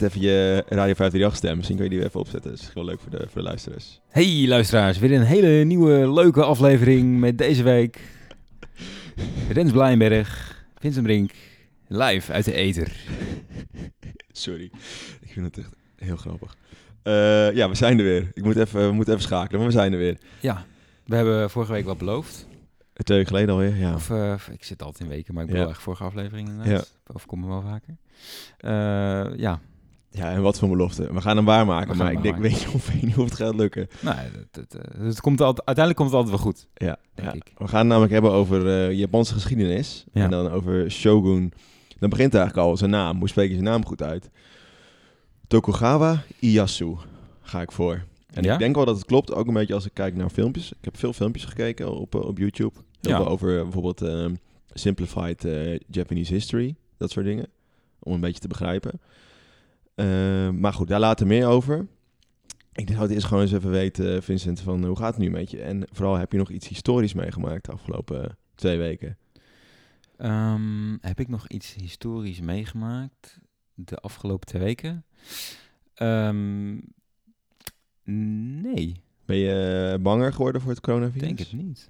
net even je Radio 538 stem. Misschien kun je die even opzetten. Dat is wel leuk voor de, voor de luisteraars. Hey luisteraars, weer een hele nieuwe leuke aflevering met deze week Rens Blijnberg, Vincent Brink, live uit de Eter. Sorry, ik vind het echt heel grappig. Eh, ja, we zijn er weer. Ik moet even, we moeten even schakelen, maar we zijn er weer. Ja, we hebben vorige week wat beloofd. Twee weken geleden alweer, ja. Of, uh, ik zit altijd in weken, maar ik bedoel Ja. echt vorige aflevering inderdaad. Of komen we wel vaker. Eh, ja, Ja, en wat voor belofte. We gaan hem waarmaken, gaan maar hem ik denk, weet je of, weet niet of het gaat lukken. nou, het, het, eh, het komt altijd, uiteindelijk komt het altijd wel goed. Ja, Denk ja. ik. we gaan het namelijk hebben over eh, Japanse geschiedenis. Ja. En dan over Shogun. Dan begint eigenlijk al zijn naam. Hoe spreek je zijn naam goed uit? Tokugawa Ieyasu ga ik voor. En Ja? ik denk wel dat het klopt, ook een beetje als ik kijk naar filmpjes. Ik heb veel filmpjes gekeken op, eh, op YouTube. Heel Ja. veel over bijvoorbeeld Simplified Japanese History. Dat soort dingen. Om een beetje te begrijpen. Eh, maar goed, daar later meer over. Ik zou het eerst gewoon eens even weten, Vincent, van hoe gaat het nu met je? En vooral, heb je nog iets historisch meegemaakt de afgelopen twee weken? Ehm, heb ik nog iets historisch meegemaakt de afgelopen twee weken? Ehm, nee, Ben je eh, banger geworden voor het ik coronavirus? denk het niet.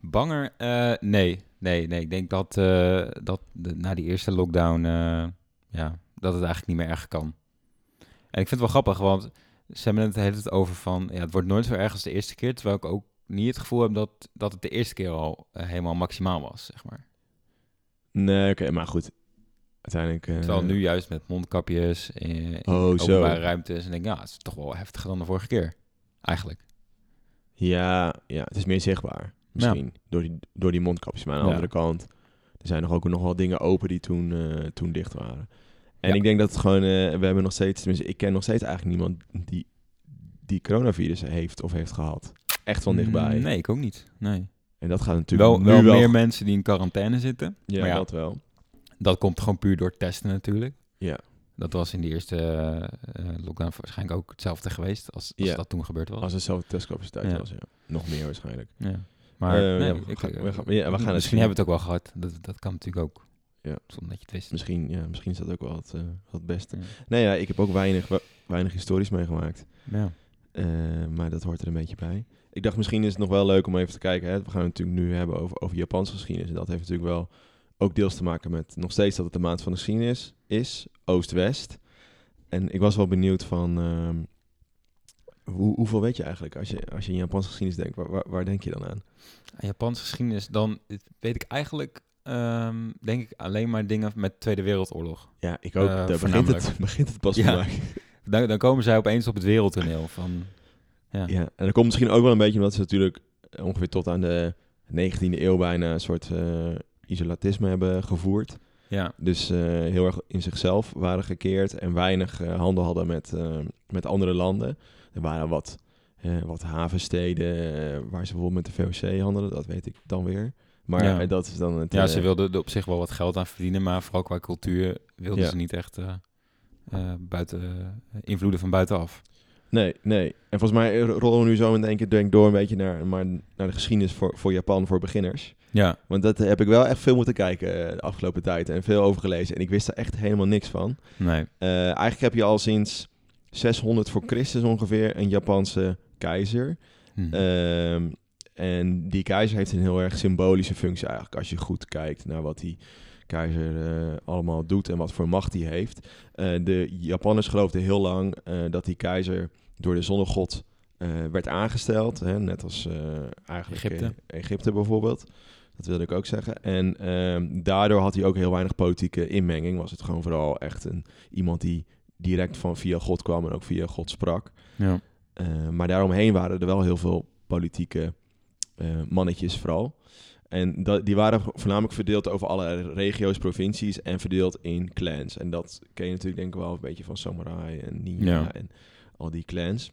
Banger? Eh, nee, nee, nee. Ik denk dat, eh, dat de, na die eerste lockdown, ja, dat het eigenlijk niet meer erg kan. En ik vind het wel grappig, want ze hebben het de hele tijd over van, ja, het wordt nooit zo erg als de eerste keer, terwijl ik ook niet het gevoel heb dat, dat het de eerste keer al eh, helemaal maximaal was, zeg maar. Nee, oké, maar goed. Uiteindelijk... eh, Terwijl nu juist met mondkapjes in Oh, zo. openbare ruimtes. En denk ik, ja, het is toch wel heftiger dan de vorige keer. Eigenlijk. Ja, ja, het is meer zichtbaar. Misschien. Door, die, door die mondkapjes. Maar aan de Ja. andere kant... Er zijn nog ook nog wel dingen open die toen, eh, toen dicht waren. En Ja. ik denk dat het gewoon... eh, we hebben nog steeds... Tenminste, ik ken nog steeds eigenlijk niemand die, die coronavirus heeft of heeft gehad. Echt van dichtbij. Mm, Nee, ik ook niet. Nee. En dat gaat natuurlijk Wel, nu wel, wel... meer mensen die in quarantaine zitten. Ja, maar ja, dat wel. dat komt gewoon puur door testen natuurlijk. Ja. Dat was in de eerste eh, eh, lockdown waarschijnlijk ook hetzelfde geweest als, als Ja. dat toen gebeurd was. Als het zelfde testcapaciteit Ja. was, ja. Nog meer waarschijnlijk. Ja. Maar nee, we ik, gaan- we gaan- we misschien hebben we het ook wel gehad. Dat, dat kan natuurlijk ook. Ja. Zonder dat je het wist. Misschien, ja, misschien is dat ook wel het, eh, het beste. Ja. Nee, ja, ik heb ook weinig, weinig historisch meegemaakt. Ja. Eh, maar dat hoort er een beetje bij. Ik dacht, misschien is het nog wel leuk om even te kijken. Hè. We gaan het natuurlijk nu hebben over, over Japanse geschiedenis. En dat heeft natuurlijk wel ook deels te maken met nog steeds dat het de maand van de geschiedenis is. Oost-West. En ik was wel benieuwd van... ehm, hoe, hoeveel weet je eigenlijk als je, als je in Japanse geschiedenis denkt? Waar, waar, waar denk je dan aan? Aan Japanse geschiedenis, dan weet ik eigenlijk, ehm, denk ik, alleen maar dingen met Tweede Wereldoorlog. Ja, ik ook. Daar begint het, begint het pas Ja. Dan, dan komen zij opeens op het wereldtoneel van... Ja, Ja, en dat komt misschien ook wel een beetje omdat ze natuurlijk ongeveer tot aan de 19e eeuw bijna een soort eh, isolatisme hebben gevoerd. ja, Dus eh, heel erg in zichzelf waren gekeerd en weinig handel hadden met, met andere landen. Er waren wat, wat havensteden waar ze bijvoorbeeld met de VOC handelden, dat weet ik dan weer. Maar Ja. eh, dat is dan het... ja eh, ze wilden er op zich wel wat geld aan verdienen, maar vooral qua cultuur wilden Ja. ze niet echt eh, eh, buiten, eh, invloeden van buitenaf. Nee, nee. En volgens mij rollen we nu zo in één keer denk door een beetje naar, maar naar de geschiedenis voor, voor Japan voor beginners. Ja, Want dat heb ik wel echt veel moeten kijken eh, de afgelopen tijd en veel over gelezen. En ik wist er echt helemaal niks van. nee. Eh, eigenlijk heb je al sinds 600 voor Christus ongeveer een Japanse keizer. Hm. Ehm, en die keizer heeft een heel erg symbolische functie eigenlijk. Als je goed kijkt naar wat die keizer eh, allemaal doet en wat voor macht hij heeft. Eh, de Japanners geloofden heel lang eh, dat die keizer door de zonnegod werd aangesteld. Hè, net als eigenlijk Egypte. Egypte bijvoorbeeld. Dat wilde ik ook zeggen. En ehm, daardoor had hij ook heel weinig politieke inmenging. Was het gewoon vooral echt een, iemand die direct van via God kwam en ook via God sprak. ja. Maar daaromheen waren er wel heel veel politieke mannetjes vooral. En dat, die waren voornamelijk verdeeld over alle regio's, provincies en verdeeld in clans. En dat ken je natuurlijk denk ik wel een beetje van Samurai en Ninja Ja. en al die clans.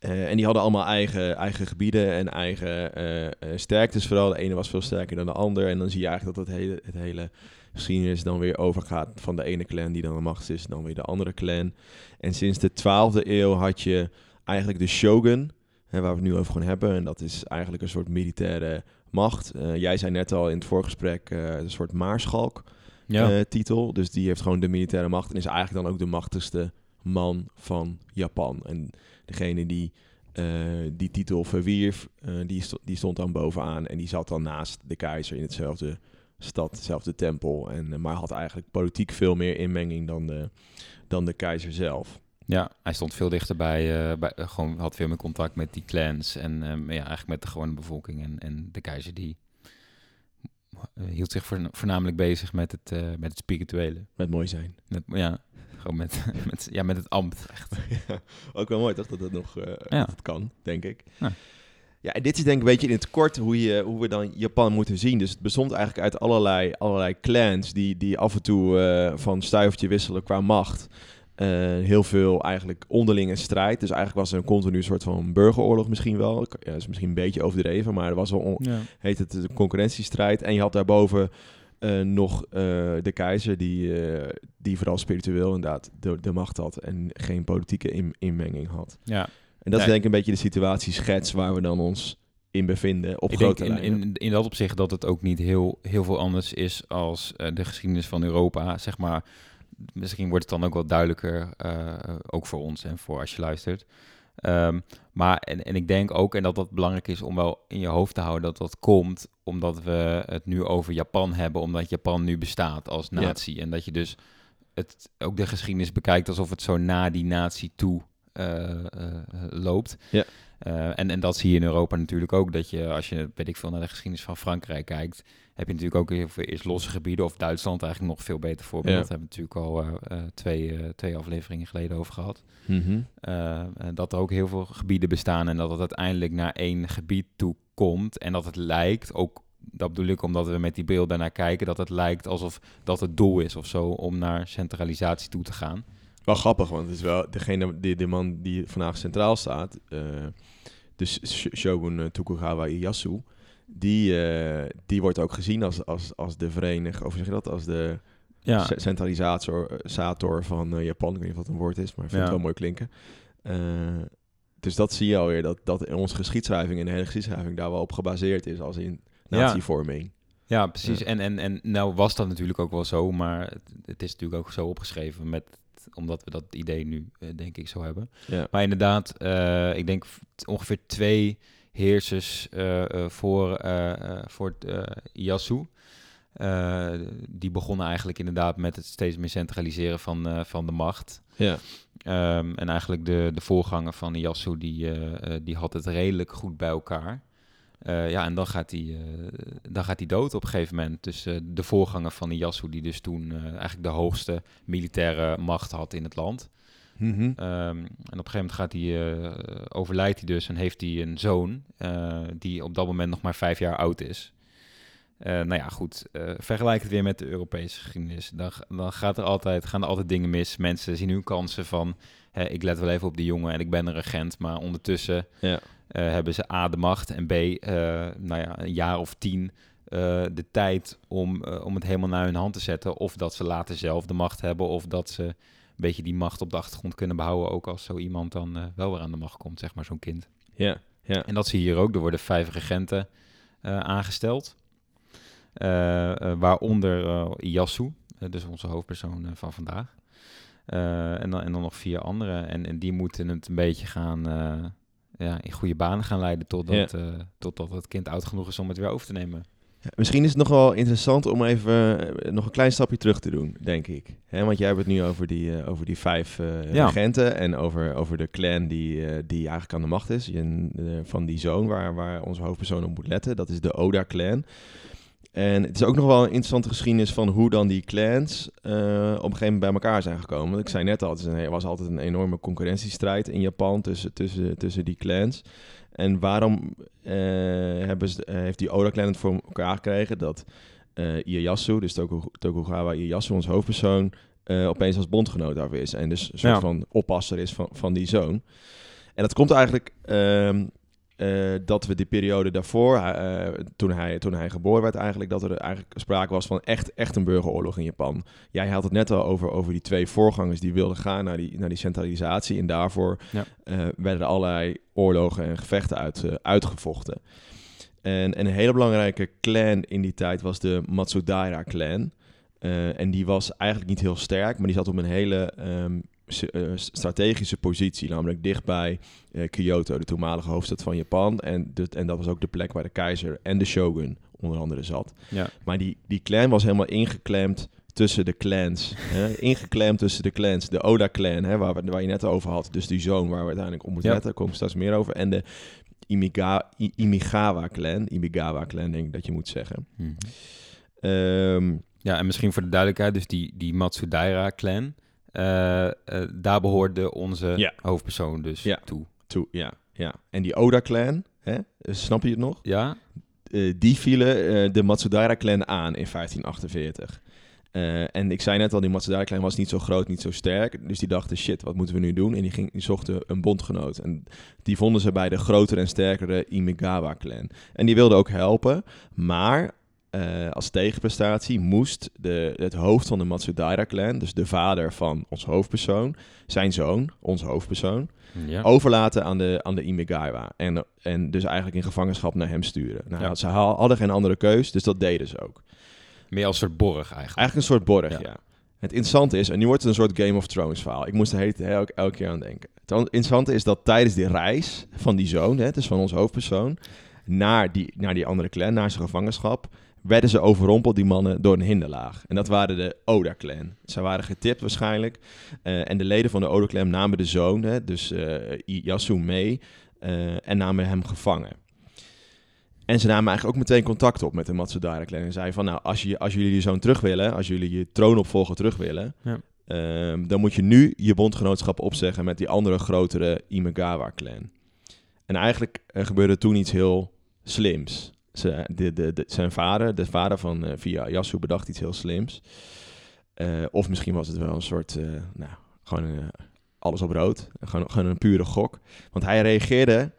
Uh, en die hadden allemaal eigen, eigen gebieden en eigen uh, uh, sterktes vooral. De ene was veel sterker dan de ander. En dan zie je eigenlijk dat het hele, het hele geschiedenis dan weer overgaat van de ene clan die dan de macht is, dan weer de andere clan. En sinds de 12e eeuw had je eigenlijk de shogun, hè, waar we het nu over gaan hebben. En dat is eigenlijk een soort militaire macht. Uh, jij zei net al in het voorgesprek uh, een soort maarschalk. Ja. eh, titel. Dus die heeft gewoon de militaire macht en is eigenlijk dan ook de machtigste man van Japan. En degene die eh, die titel verwierf, eh, die, die stond dan bovenaan en die zat dan naast de keizer in hetzelfde stad, hetzelfde tempel. En, eh, maar had eigenlijk politiek veel meer inmenging dan de, dan de keizer zelf. Ja, hij stond veel dichterbij, eh bij, eh, gewoon had veel meer contact met die clans en ehm, ja, eigenlijk met de gewone bevolking. En, en de keizer die eh, hield zich voorna- voornamelijk bezig met het, eh, met het spirituele. Met mooi zijn. Met, ja, gewoon met, met, ja, met het ambt, echt. Ja, ook wel mooi toch dat dat nog eh, Ja. dat het kan, denk ik. Ja. Ja, en dit is denk ik een beetje in het kort hoe, je, hoe we dan Japan moeten zien. Dus het bestond eigenlijk uit allerlei, allerlei clans die, die af en toe eh, van stuivertje wisselen qua macht. Eh, heel veel eigenlijk onderlinge strijd. Dus eigenlijk was er een continu soort van burgeroorlog misschien wel. Ja, dat is misschien een beetje overdreven, maar er was wel on- Ja. heet het de concurrentiestrijd. En je had daarboven eh, nog eh, de keizer, die, eh, die vooral spiritueel inderdaad de, de macht had en geen politieke in- inmenging had. ja. En dat is denk ik een beetje de situatieschets waar we dan ons in bevinden op Ik denk in, in, in dat opzicht dat het ook niet heel, heel veel anders is als eh, de geschiedenis van Europa, zeg maar. Misschien wordt het dan ook wel duidelijker, eh, ook voor ons en voor als je luistert. Ehm, maar en, en ik denk ook, en dat dat belangrijk is om wel in je hoofd te houden, dat dat komt omdat we het nu over Japan hebben, omdat Japan nu bestaat als Ja. natie. En dat je dus het, ook de geschiedenis bekijkt alsof het zo na die natie toe eh, eh, loopt. Ja. En, en dat zie je in Europa natuurlijk ook. Dat je, als je, weet ik veel, naar de geschiedenis van Frankrijk kijkt, heb je natuurlijk ook heel veel eerst losse gebieden. Of Duitsland eigenlijk nog veel beter voorbeeld. Ja. Dat hebben we natuurlijk al eh, eh, twee, eh, twee afleveringen geleden over gehad. Mhm. Dat er ook heel veel gebieden bestaan en dat het uiteindelijk naar één gebied toe komt. En dat het lijkt, ook dat bedoel ik omdat we met die beelden daarnaar kijken, dat het lijkt alsof dat het doel is of zo om naar centralisatie toe te gaan. Wel grappig, want het is wel degene, die, de man die vandaag centraal staat, dus Sh- Shogun Tokugawa Ieyasu, die, eh, die wordt ook gezien als, als, als de vereniging, of zeg je dat, als de Ja, ce- centralisator eh, sator van eh, Japan. Ik weet niet of dat een woord is, maar ik vind Ja. het wel mooi klinken. Dus dat zie je alweer, dat, dat in onze geschiedschrijving en de hele geschiedschrijving daar wel op gebaseerd is als in natievorming. ja precies. Ja. En, en, en nou was dat natuurlijk ook wel zo, maar het, het is natuurlijk ook zo opgeschreven met omdat we dat idee nu, denk ik, zo hebben. Maar inderdaad, ik denk ongeveer twee heersers eh, eh, voor, eh voor. Eh, die begonnen eigenlijk inderdaad met het steeds meer centraliseren van, van de macht. Ja. Ehm, en eigenlijk de, de voorganger van Ieyasu, die, die had het redelijk goed bij elkaar. Ja, en dan gaat hij dan gaat hij dood op een gegeven moment. Dus de voorganger van Ieyasu, die dus toen eigenlijk de hoogste militaire macht had in het land. Mhm. Ehm, en op een gegeven moment gaat hij, eh, overlijdt hij dus en heeft hij een zoon eh, die op dat moment nog maar vijf jaar oud is. Eh, nou ja, goed. vergelijk het weer met de Europese geschiedenis. Dan, dan gaat er altijd, gaan er altijd dingen mis. Mensen zien hun kansen van... Hè, ik let wel even op die jongen en ik ben een regent. Maar ondertussen Ja. hebben ze A, de macht... en B, nou ja, een jaar of tien de tijd om, om het helemaal naar hun hand te zetten. Of dat ze later zelf de macht hebben... of dat ze beetje die macht op de achtergrond kunnen behouden... ook als zo iemand dan eh, wel weer aan de macht komt, zeg maar, zo'n kind. Ja. Ja. En dat zie je hier ook. Er worden vijf regenten eh, aangesteld. Eh, waaronder eh, dus onze hoofdpersoon van vandaag. En, dan, en dan nog vier anderen. En, en die moeten het een beetje gaan... ja, in goede banen gaan leiden totdat, totdat het kind oud genoeg is om het weer over te nemen. Misschien is het nog wel interessant om even eh, nog een klein stapje terug te doen, denk ik. Want jij hebt het nu over die, eh, over die vijf Ja. regenten en over, over de clan die, die eigenlijk aan de macht is. Je, van die zoon waar, waar onze hoofdpersoon op moet letten. Dat is de Oda-clan. En het is ook nog wel een interessante geschiedenis van hoe dan die clans eh, op een gegeven moment bij elkaar zijn gekomen. Want ik zei net al, er was altijd een enorme concurrentiestrijd in Japan tussen, tussen, tussen die clans. En waarom eh, hebben ze, eh, heeft die Oda-clan het voor elkaar gekregen dat Ieyasu, dus Toku- Tokugawa Ieyasu, ons hoofdpersoon, opeens als bondgenoot daar weer is. En dus een soort Ja. van oppasser is van, van die zoon. En dat komt eigenlijk ehm, eh, dat we die periode daarvoor, eh, toen, hij, toen hij geboren werd eigenlijk, dat er eigenlijk sprake was van echt, echt een burgeroorlog in Japan. Jij had het net al over, over die twee voorgangers die wilden gaan naar die, naar die centralisatie. En daarvoor Ja. eh, werden er allerlei oorlogen en gevechten uit, uitgevochten. En, en een hele belangrijke clan in die tijd was de Matsudaira-clan. Eh, en die was eigenlijk niet heel sterk, maar die zat op een hele ehm, eh, strategische positie, namelijk dichtbij eh, Kyoto, de toenmalige hoofdstad van Japan. En, en dat was ook de plek waar de keizer en de shogun onder andere zat. Ja. Maar die, die clan was helemaal ingeklemd tussen de clans. Hè? Ingeklemd tussen de clans. De Oda-clan, hè, waar, we, waar je net over had. Dus die zoon waar we uiteindelijk op moeten Ja. letten. Daar kom ik straks meer over. En de Imigawa-clan. Imigawa-clan, denk ik dat je moet zeggen. Mhm. Ehm, Ja, en misschien voor de duidelijkheid, dus die, die Matsudaira-clan, eh, eh, daar behoorde onze Ja. hoofdpersoon dus Ja. toe. toe, ja, ja. En die Oda-clan, hè? snap je het nog? Ja? Eh, die vielen eh, de Matsudaira-clan aan in 1548. Eh, en ik zei net al, die Matsudaira-clan was niet zo groot, niet zo sterk. Dus die dachten, shit, wat moeten we nu doen? En die, ging, die zochten een bondgenoot. En die vonden ze bij de grotere en sterkere Imigawa-clan. En die wilden ook helpen, maar... eh, als tegenprestatie moest de, het hoofd van de Matsudaira-clan, dus de vader van ons hoofdpersoon, zijn zoon, ons hoofdpersoon, Ja. overlaten aan de, aan de Imigawa. En, en dus eigenlijk in gevangenschap naar hem sturen. Nou, Ja. Ze ha- hadden geen andere keus, dus dat deden ze ook. Meer als een soort borg eigenlijk. Eigenlijk een soort borg, Ja. ja. Het interessante is, en nu wordt het een soort Game of Thrones verhaal. Ik moest er heet, elke, elke keer aan denken. Het interessante is dat tijdens die reis van die zoon, hè, dus van ons hoofdpersoon, naar die, naar die andere clan, naar zijn gevangenschap, werden ze overrompeld, die mannen, door een hinderlaag. En dat waren de Oda-clan. Ze waren getipt waarschijnlijk. Eh, en de leden van de Oda-clan namen de zoon, hè, dus eh Yasu, mee eh, en namen hem gevangen. En ze namen eigenlijk ook meteen contact op met de Matsudaira-clan. En zeiden van, nou, als, je, als jullie je zoon terug willen, als jullie je troonopvolger terug willen... Ja. ehm, dan moet je nu je bondgenootschap opzeggen met die andere grotere Imagawa-clan. En eigenlijk gebeurde toen iets heel slims. Ze, de, de, de- zijn vader, de vader van eh, Via Yasu, bedacht iets heel slims. Eh, of misschien was het wel een soort, eh, nou, gewoon alles op rood. Gewoon, gewoon een pure gok. Want hij reageerde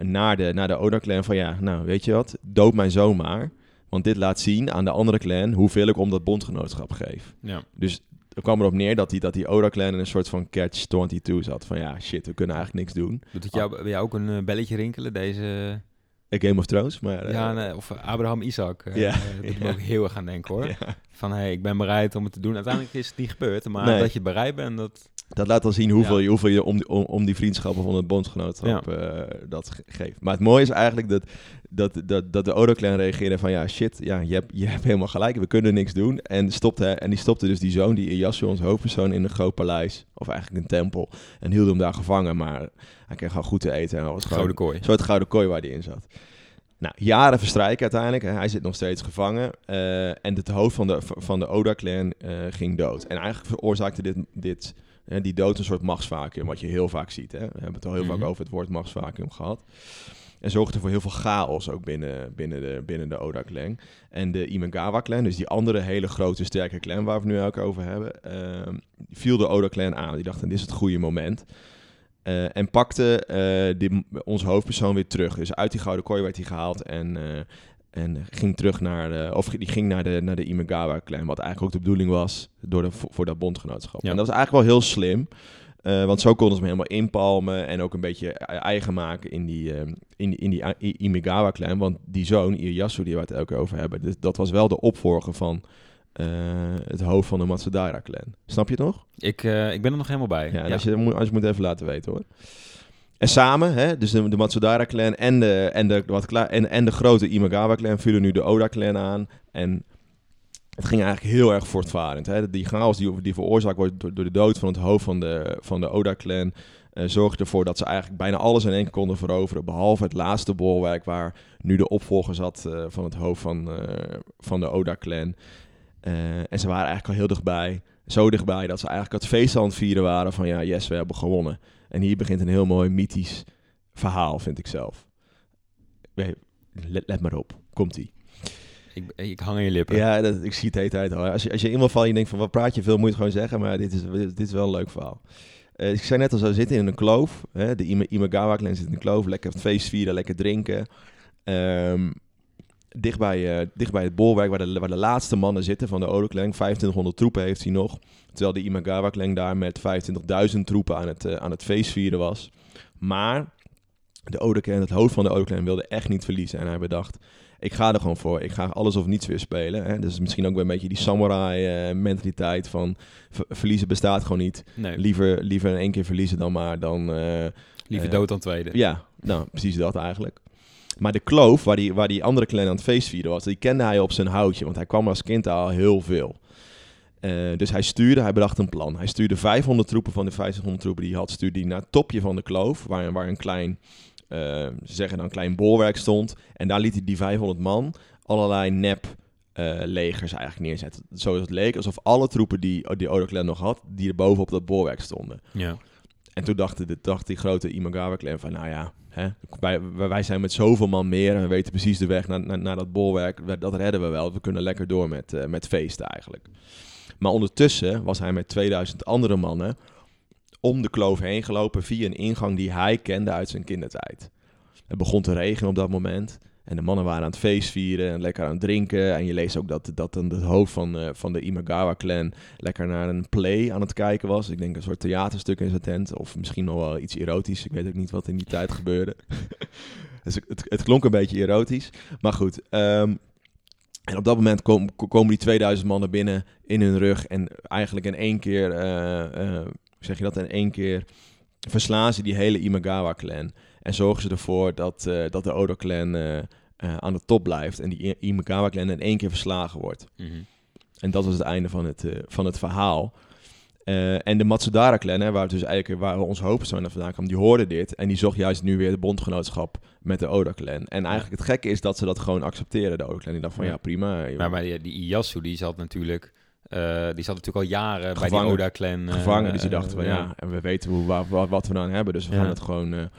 naar de, naar de Oda-clan van, ja, nou, weet je wat, dood mijn zoon maar. Want dit laat zien aan de andere clan hoeveel ik om dat bondgenootschap geef. Ja. Dus er kwam erop neer dat die, dat die Oda-clan in een soort van catch-22 zat. Van ja, shit, we kunnen eigenlijk niks doen. Doet het jou, bij jou ook een belletje rinkelen, deze... A Game of Thrones, maar... eh, ja, nee, of Abraham Isaac. eh, Ja, eh, dat ja. ook heel erg aan denken, hoor. ja. Van, hey, ik ben bereid om het te doen. Uiteindelijk is het niet gebeurd, maar Nee. dat je bereid bent, dat... Dat laat al zien hoeveel, Ja. je, hoeveel je om, die- om, om die vriendschappen van het bondgenootschap eh, dat ge- geeft. Maar het mooie is eigenlijk dat, dat, dat, dat de Odo-clan reageerde van... Ja, shit, ja, je, hebt, je hebt helemaal gelijk, we kunnen niks doen. En, stopte, en die stopte dus die zoon, die Ieyasu, ons hoofdpersoon, in een groot paleis. Of eigenlijk een tempel. En hield hem daar gevangen, maar hij kreeg gewoon goed te eten. En was gewoon Gouden kooi. Een soort gouden kooi waar hij in zat. Nou, jaren verstrijken uiteindelijk. Hij zit nog steeds gevangen. eh, en het hoofd van de, van de Oda-clan eh, ging dood. En eigenlijk veroorzaakte dit, dit, eh, die dood een soort machtsvacuum. Wat je heel vaak ziet. Hè? We hebben het al heel Mhm. vaak over het woord machtsvacuum gehad. En zorgde voor heel veel chaos ook binnen, binnen de, binnen de Oda-clan. En de Imagawa-clan, dus die andere hele grote sterke clan waar we het nu ook over hebben, ehm, viel de Oda-clan aan. Die dachten, dit is het goede moment. Eh, en pakte eh, die, onze hoofdpersoon weer terug. Dus uit die gouden kooi werd hij gehaald en, eh, en ging terug naar de, of die ging naar de, naar de Imagawa-clan. Wat eigenlijk ook de bedoeling was door de, voor, dat bondgenootschap. Ja. En dat was eigenlijk wel heel slim. eh, want zo konden ze hem helemaal inpalmen en ook een beetje e- eigen maken in die, eh, in die, in die I- Imagawa-clan. Want die zoon, Ieyasu, die we het elke keer over hebben, dus dat was wel de opvolger van eh, het hoofd van de Matsudaira-clan. Snap je het nog? Ik, eh, ik ben er nog helemaal bij. Ja, Als, je, als je moet even laten weten hoor. En samen, hè, dus de, de Matsudara-clan en de, en, de, en, en de grote Imagawa-clan vielen nu de Oda-clan aan. En het ging eigenlijk heel erg voortvarend. Hè. Die chaos die, die veroorzaakt wordt door, door de dood van het hoofd van de, van de Oda-clan... eh, zorgde ervoor dat ze eigenlijk bijna alles in één keer konden veroveren. Behalve het laatste bolwerk waar nu de opvolger zat eh, van het hoofd van, eh, van de Oda-clan. En ze waren eigenlijk al heel dichtbij. Zo dichtbij dat ze eigenlijk het feest aan het vieren waren van ja, yes, we hebben gewonnen. En hier begint een heel mooi mythisch verhaal, vind ik zelf. Let, let maar op, komt-ie. Ik, ik hang aan je lippen. Ja, dat, ik zie het de hele tijd al. Als je, als je eenmaal valt je denkt van wat praat je veel, moet je het gewoon zeggen. Maar dit is, dit is wel een leuk verhaal. Eh, ik zei net al, ze zitten in een kloof. Hè? De Ima- Imagawa-clan zit in een kloof. Lekker feest vieren, lekker drinken. Ehm dicht, bij, eh, dicht bij het bolwerk waar de, waar de laatste mannen zitten van de Odo-clan. 2500 troepen heeft hij nog. Terwijl de Imagawa-clan daar met 25.000 troepen aan het, eh, aan het feest vieren was. Maar de Odo-clan, het hoofd van de Odo-clan, wilde echt niet verliezen. En hij bedacht, ik ga er gewoon voor. Ik ga alles of niets weer spelen. Hè? Dus misschien ook wel een beetje die samurai-mentaliteit van ver- verliezen bestaat gewoon niet. Nee, Liever, liever in één keer verliezen dan maar dan... eh, liever eh, dood dan tweede. ja, nou, precies dat eigenlijk. Maar de kloof, waar die, waar die andere clan aan het feestvieren was, die kende hij op zijn houtje. Want hij kwam als kind al heel veel. Eh, dus hij stuurde, hij bedacht een plan. Hij stuurde 500 troepen van de 500 troepen die hij had, stuurde hij naar het topje van de kloof, waar, waar een klein, eh, ze zeggen dan een klein bolwerk stond. En daar liet hij die 500 man allerlei nep eh, legers eigenlijk neerzetten. Zoals het leek, alsof alle troepen die, die Odo clan nog had, die er boven op dat bolwerk stonden. Ja. En toen dacht, de, dacht die grote Imagawa-clan van, nou ja, hè, wij, wij zijn met zoveel man meer en we weten precies de weg naar, naar, naar dat bolwerk. We- Dat redden we wel. We kunnen lekker door met, eh, met feesten eigenlijk. Maar ondertussen was hij met 2000 andere mannen om de kloof heen gelopen via een ingang die hij kende uit zijn kindertijd. Het begon te regenen op dat moment. En de mannen waren aan het feest vieren en lekker aan het drinken. En je leest ook dat, dat dan het hoofd van, eh, van de Imagawa-clan lekker naar een play aan het kijken was. Ik denk een soort theaterstuk in zijn tent. Of misschien nog wel iets erotisch. Ik weet ook niet wat in die tijd gebeurde. dus het, het klonk een beetje erotisch. Maar goed. ehm, en op dat moment kom- ko- komen die 2000 mannen binnen in hun rug. En eigenlijk in één keer, hoe zeg je dat, in één keer verslaan ze die hele Imagawa-clan. En zorgen ze ervoor dat, eh, dat de Odo-clan eh, eh, aan de top blijft. En die Imagawa-clan in één keer verslagen wordt. Mhm. En dat was het einde van het, van het verhaal. En de Matsudara-clan, hè, waar, dus eigenlijk, waar ons hoofdpersoon vandaan kwam, die hoorde dit. En die zocht juist nu weer de bondgenootschap met de Oda-clan. En eigenlijk het gekke is dat ze dat gewoon accepteren, de Oda-clan. Die dacht van, ja, Ja. prima. joh. Maar, maar die, die Iyasu, die zat natuurlijk... die zat natuurlijk al jaren bij Gevangen. die Oda-clan. gevangen. Dus die dachten van, ja, en we weten hoe, wa- wa- wat we dan hebben. Dus we Ja. gaan het gewoon,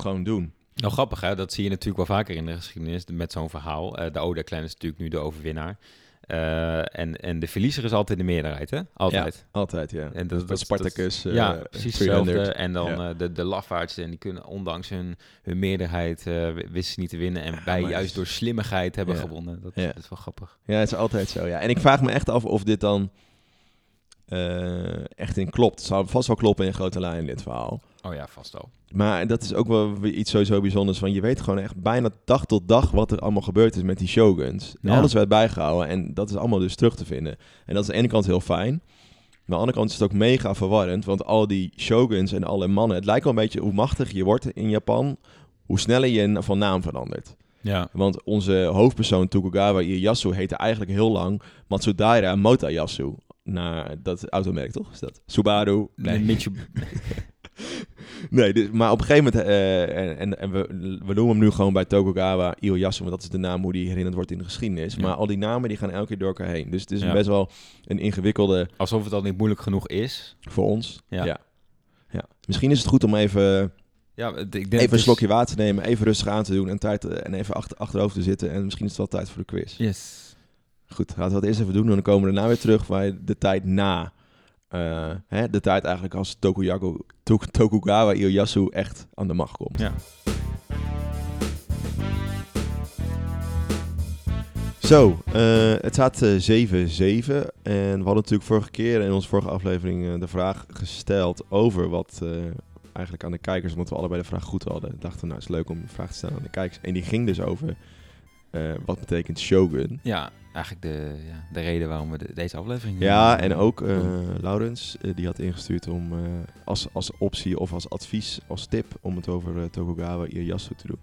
gewoon doen. Nou, grappig hè, dat zie je natuurlijk wel vaker in de geschiedenis met zo'n verhaal. Eh, de Oda-clan is natuurlijk nu de overwinnaar. Eh, en, en de verliezer is altijd de meerderheid, hè? Altijd. Altijd, ja. En dat, dat, Spartacus, dat- eh, ja, precies 300. hetzelfde. En dan Ja. eh, de, de lafaards, en die kunnen ondanks hun, hun meerderheid eh, wisten ze niet te winnen. En Ja, wij maar juist is- door slimmigheid hebben Ja. gewonnen. Dat, Ja. dat is wel grappig. Ja, het is altijd zo, ja. En ik vraag me echt af of dit dan eh, echt in klopt. Het zou vast wel kloppen in grote lijnen, dit verhaal. Oh ja, vast wel. Maar dat is ook wel iets sowieso bijzonders. Van je weet gewoon echt bijna dag tot dag wat er allemaal gebeurd is met die shoguns. Ja. Alles werd bijgehouden en dat is allemaal dus terug te vinden. En dat is aan de ene kant heel fijn. Maar aan de andere kant is het ook mega verwarrend. Want al die shoguns en alle mannen... Het lijkt wel een beetje hoe machtig je wordt in Japan... hoe sneller je van naam verandert. Ja, Want onze hoofdpersoon Tokugawa Ieyasu heette eigenlijk heel lang Matsudaira Motoyasu. Naar dat automerk, toch? Is dat? Subaru? nee. Mitsu- Nee, dus, maar op een gegeven moment, eh, en, en, en we, we noemen hem nu gewoon bij Tokugawa Ieyasu, want dat is de naam hoe die herinnerd wordt in de geschiedenis. Ja. Maar al die namen die gaan elke keer door elkaar heen. Dus het is Ja. best wel een ingewikkelde alsof het al niet moeilijk genoeg is. voor ons. Ja. Ja. ja. Misschien is het goed om even, Ja, ik denk even een dus- slokje water te nemen, even rustig aan te doen en, tijd, eh, en even achter, achterover te zitten. En misschien is het wel tijd voor de quiz. Yes. Goed, laten we dat eerst even doen en dan komen we daarna weer terug bij de tijd na. eh, hè, de tijd eigenlijk als Tokuyaku, Tokugawa Ieyasu echt aan de macht komt. Ja. Zo, eh, het staat eh, 7-7. En we hadden natuurlijk vorige keer in onze vorige aflevering eh, de vraag gesteld over wat eh, eigenlijk aan de kijkers, omdat we allebei de vraag goed hadden, dachten we nou het is leuk om een vraag te stellen aan de kijkers. En die ging dus over eh, wat betekent Shogun. Ja, eigenlijk de, ja, de reden waarom we de- deze aflevering... Ja, eh, en ook eh. Laurens, eh, die had ingestuurd om als, als optie of als advies, als tip, om het over Tokugawa Ieyasu te doen.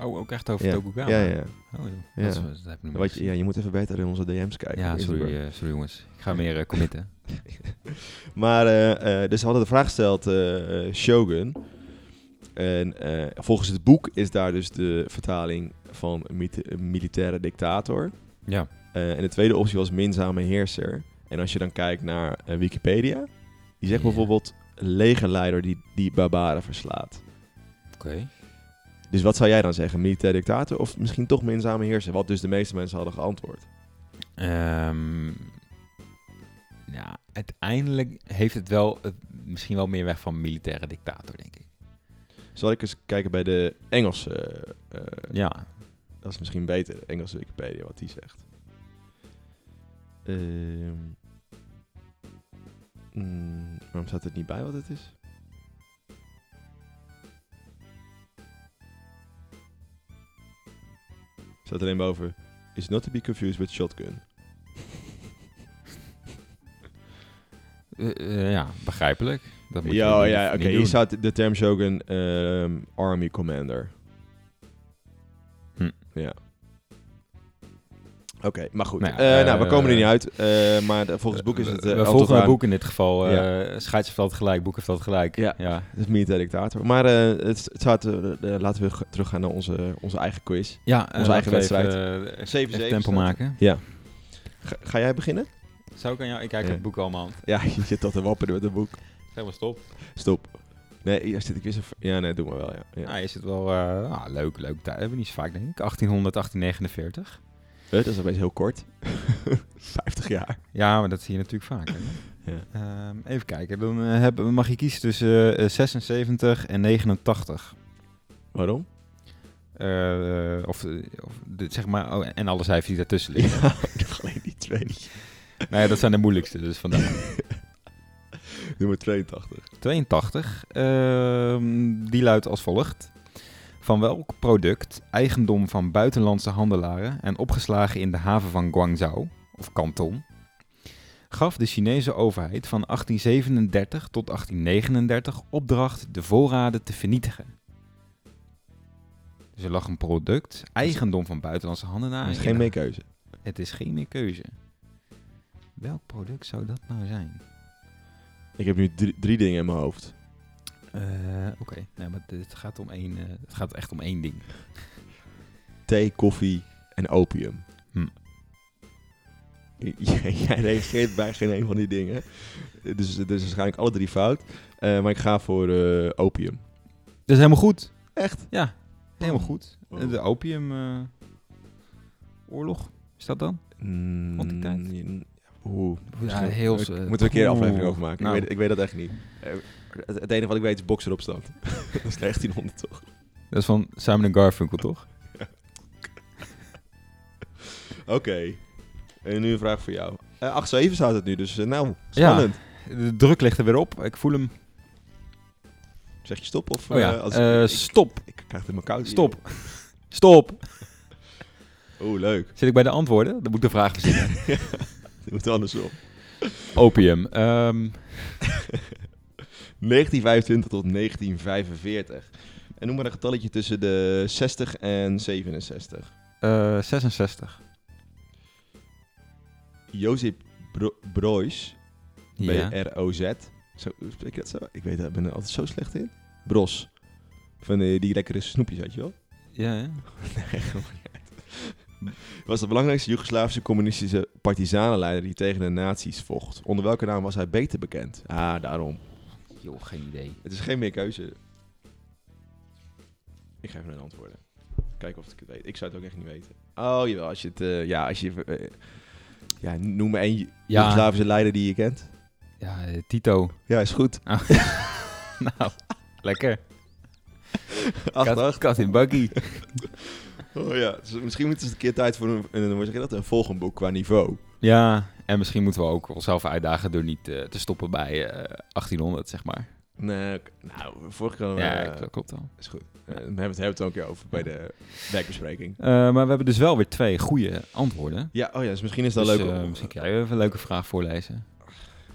Oh, ook echt over ja. Tokugawa? Ja, ja. Oh. Ja. Dat, is, dat heb ik Wat je, ja, je moet even beter in onze DM's kijken. Ja, sorry, sorry jongens. Ik ga meer committen. Maar, dus we hadden de vraag gesteld, Shogun. En volgens het boek is daar dus de vertaling van militaire dictator. Ja. Eh, en de tweede optie was minzame heerser. En als je dan kijkt naar eh, Wikipedia, die zegt bijvoorbeeld legerleider die, die barbaren verslaat. Oké. Dus wat zou jij dan zeggen? Militair dictator of misschien toch minzame heerser? Wat dus de meeste mensen hadden geantwoord. Ehm, ja, uiteindelijk heeft het wel misschien wel meer weg van militaire dictator, denk ik. Zal ik eens kijken bij de Engelse... eh, Ja. Dat is misschien beter, de Engelse Wikipedia, wat die zegt. Ehm mm, waarom staat het niet bij wat het is? Staat staat alleen boven. Is not to be confused with shotgun. Eh, eh, ja, begrijpelijk. Dat moet Ja, ja, oké. Hier staat de term Shogun ehm, Army Commander. Oké, maar goed. Nou ja, Eh, nou, we eh, komen er niet uit. eh, maar de- volgens het boek is het... We- eh, volgen het boek in dit geval. Ja. eh Scheids heeft altijd gelijk, boek heeft altijd gelijk. Ja. ja. Het is militair dictator. Maar eh, het, het staat, laten we teruggaan naar onze, onze eigen quiz. Ja, Onze eigen wedstrijd. even, eh, 7-7 even tempo staat maken. Ga, ga jij beginnen? Zou ik aan jou? Ik kijk Ja. het boek allemaal. Ja, je zit al te wapperen met het boek. Zeg maar stop. Stop. Nee, hier zit ik weer zo... Ja, nee, doe maar wel, ja. ja. Ja, je zit wel eh, ah, leuk, leuk. Dat hebben we niet zo vaak, denk ik. 1800, 1849. Dat is opeens heel kort. 50 jaar. Ja, maar dat zie je natuurlijk vaker. Ja. Ehm, even kijken. Dan eh, hebben, mag je kiezen tussen eh, 76 en 89. Waarom? Eh, of, zeg maar, oh, en alle cijfers die daartussen liggen. Ja, alleen die twee. nou ja, dat zijn de moeilijkste, dus vandaar. Nummer 82. 82. ehm, die luidt als volgt. Van welk product, eigendom van buitenlandse handelaren en opgeslagen in de haven van Guangzhou, of Canton, gaf de Chinese overheid van 1837 tot 1839 opdracht de voorraden te vernietigen? Dus er lag een product, eigendom van buitenlandse handelaren. Dat is geen meer keuze. Het is geen meer keuze. Welk product zou dat nou zijn? Ik heb nu drie, drie dingen in mijn hoofd. Eh, Oké, nee, maar het gaat, om één, eh, het gaat echt om één ding. Thee, koffie en opium. Hm. Jij, reageert bij geen een van die dingen. Dus, dus waarschijnlijk alle drie fout. Eh, maar ik ga voor opium. Dat is helemaal goed. Echt? Ja, helemaal goed. Oh. De opium oorlog, is dat dan? Mm, Want die tijd? Oeh. Ja, heel... Moeten we een keer een aflevering over maken? Nou, Ik, weet, ik weet dat echt niet. Het, het enige wat ik weet is bokseropstand. dat is 1900 toch? Dat is van Simon Garfunkel, toch? Oké. En nu een vraag voor jou. Eh 8-7 staat het nu, dus eh, nou, spannend. De druk ligt er weer op. Ik voel hem. Zeg je stop of... Oh ja, eh, als ik, stop. ik, ik krijg het in mijn koud. Stop. Stop. Oeh, leuk. Zit ik bij de antwoorden? Dan moet ik de vraag verzinnen. Je moet andersom. Opium. ehm, 1925 tot 1945. En noem maar een getalletje tussen de 60 en 67. eh, 66. Jozef Bro Brois. B-R-O-Z. Zo, hoe spreek je dat zo? Ik weet ik ben er altijd zo slecht in. Bros. Van die, die lekkere snoepjes, weet je wel? Ja, ja. Nee. Was de belangrijkste Joegoslavische communistische partisanenleider die tegen de nazi's vocht. Onder welke naam was hij beter bekend? Ah, daarom. Joh, geen idee. Het is geen meer keuze. Ik geef een antwoorden. Kijken of ik het weet. Ik zou het ook echt niet weten. Oh, jawel. Als je het... eh, ja, als je... eh, ja, noem me één Ja. Joegoslavische leider die je kent. Ja, eh, Tito. Ja, is goed. nou, lekker. Acht, Kat, acht. kat in buggy. Oh ja. Dus misschien moeten ze een keer tijd voor een, een, hoe zeg je dat, een volgend boek qua niveau. Ja, en misschien moeten we ook onszelf uitdagen door niet eh, te stoppen bij eh, 1800, zeg maar. Nee, nou, vorige keer... ja, eh, dat klopt al. is goed. Eh, we hebben het, het ook een keer over bij de werkbespreking. Eh, maar we hebben dus wel weer twee goede antwoorden. Ja, oh ja, dus misschien is dat Dus, leuk. eh, om- misschien kan jij even een leuke vraag voorlezen.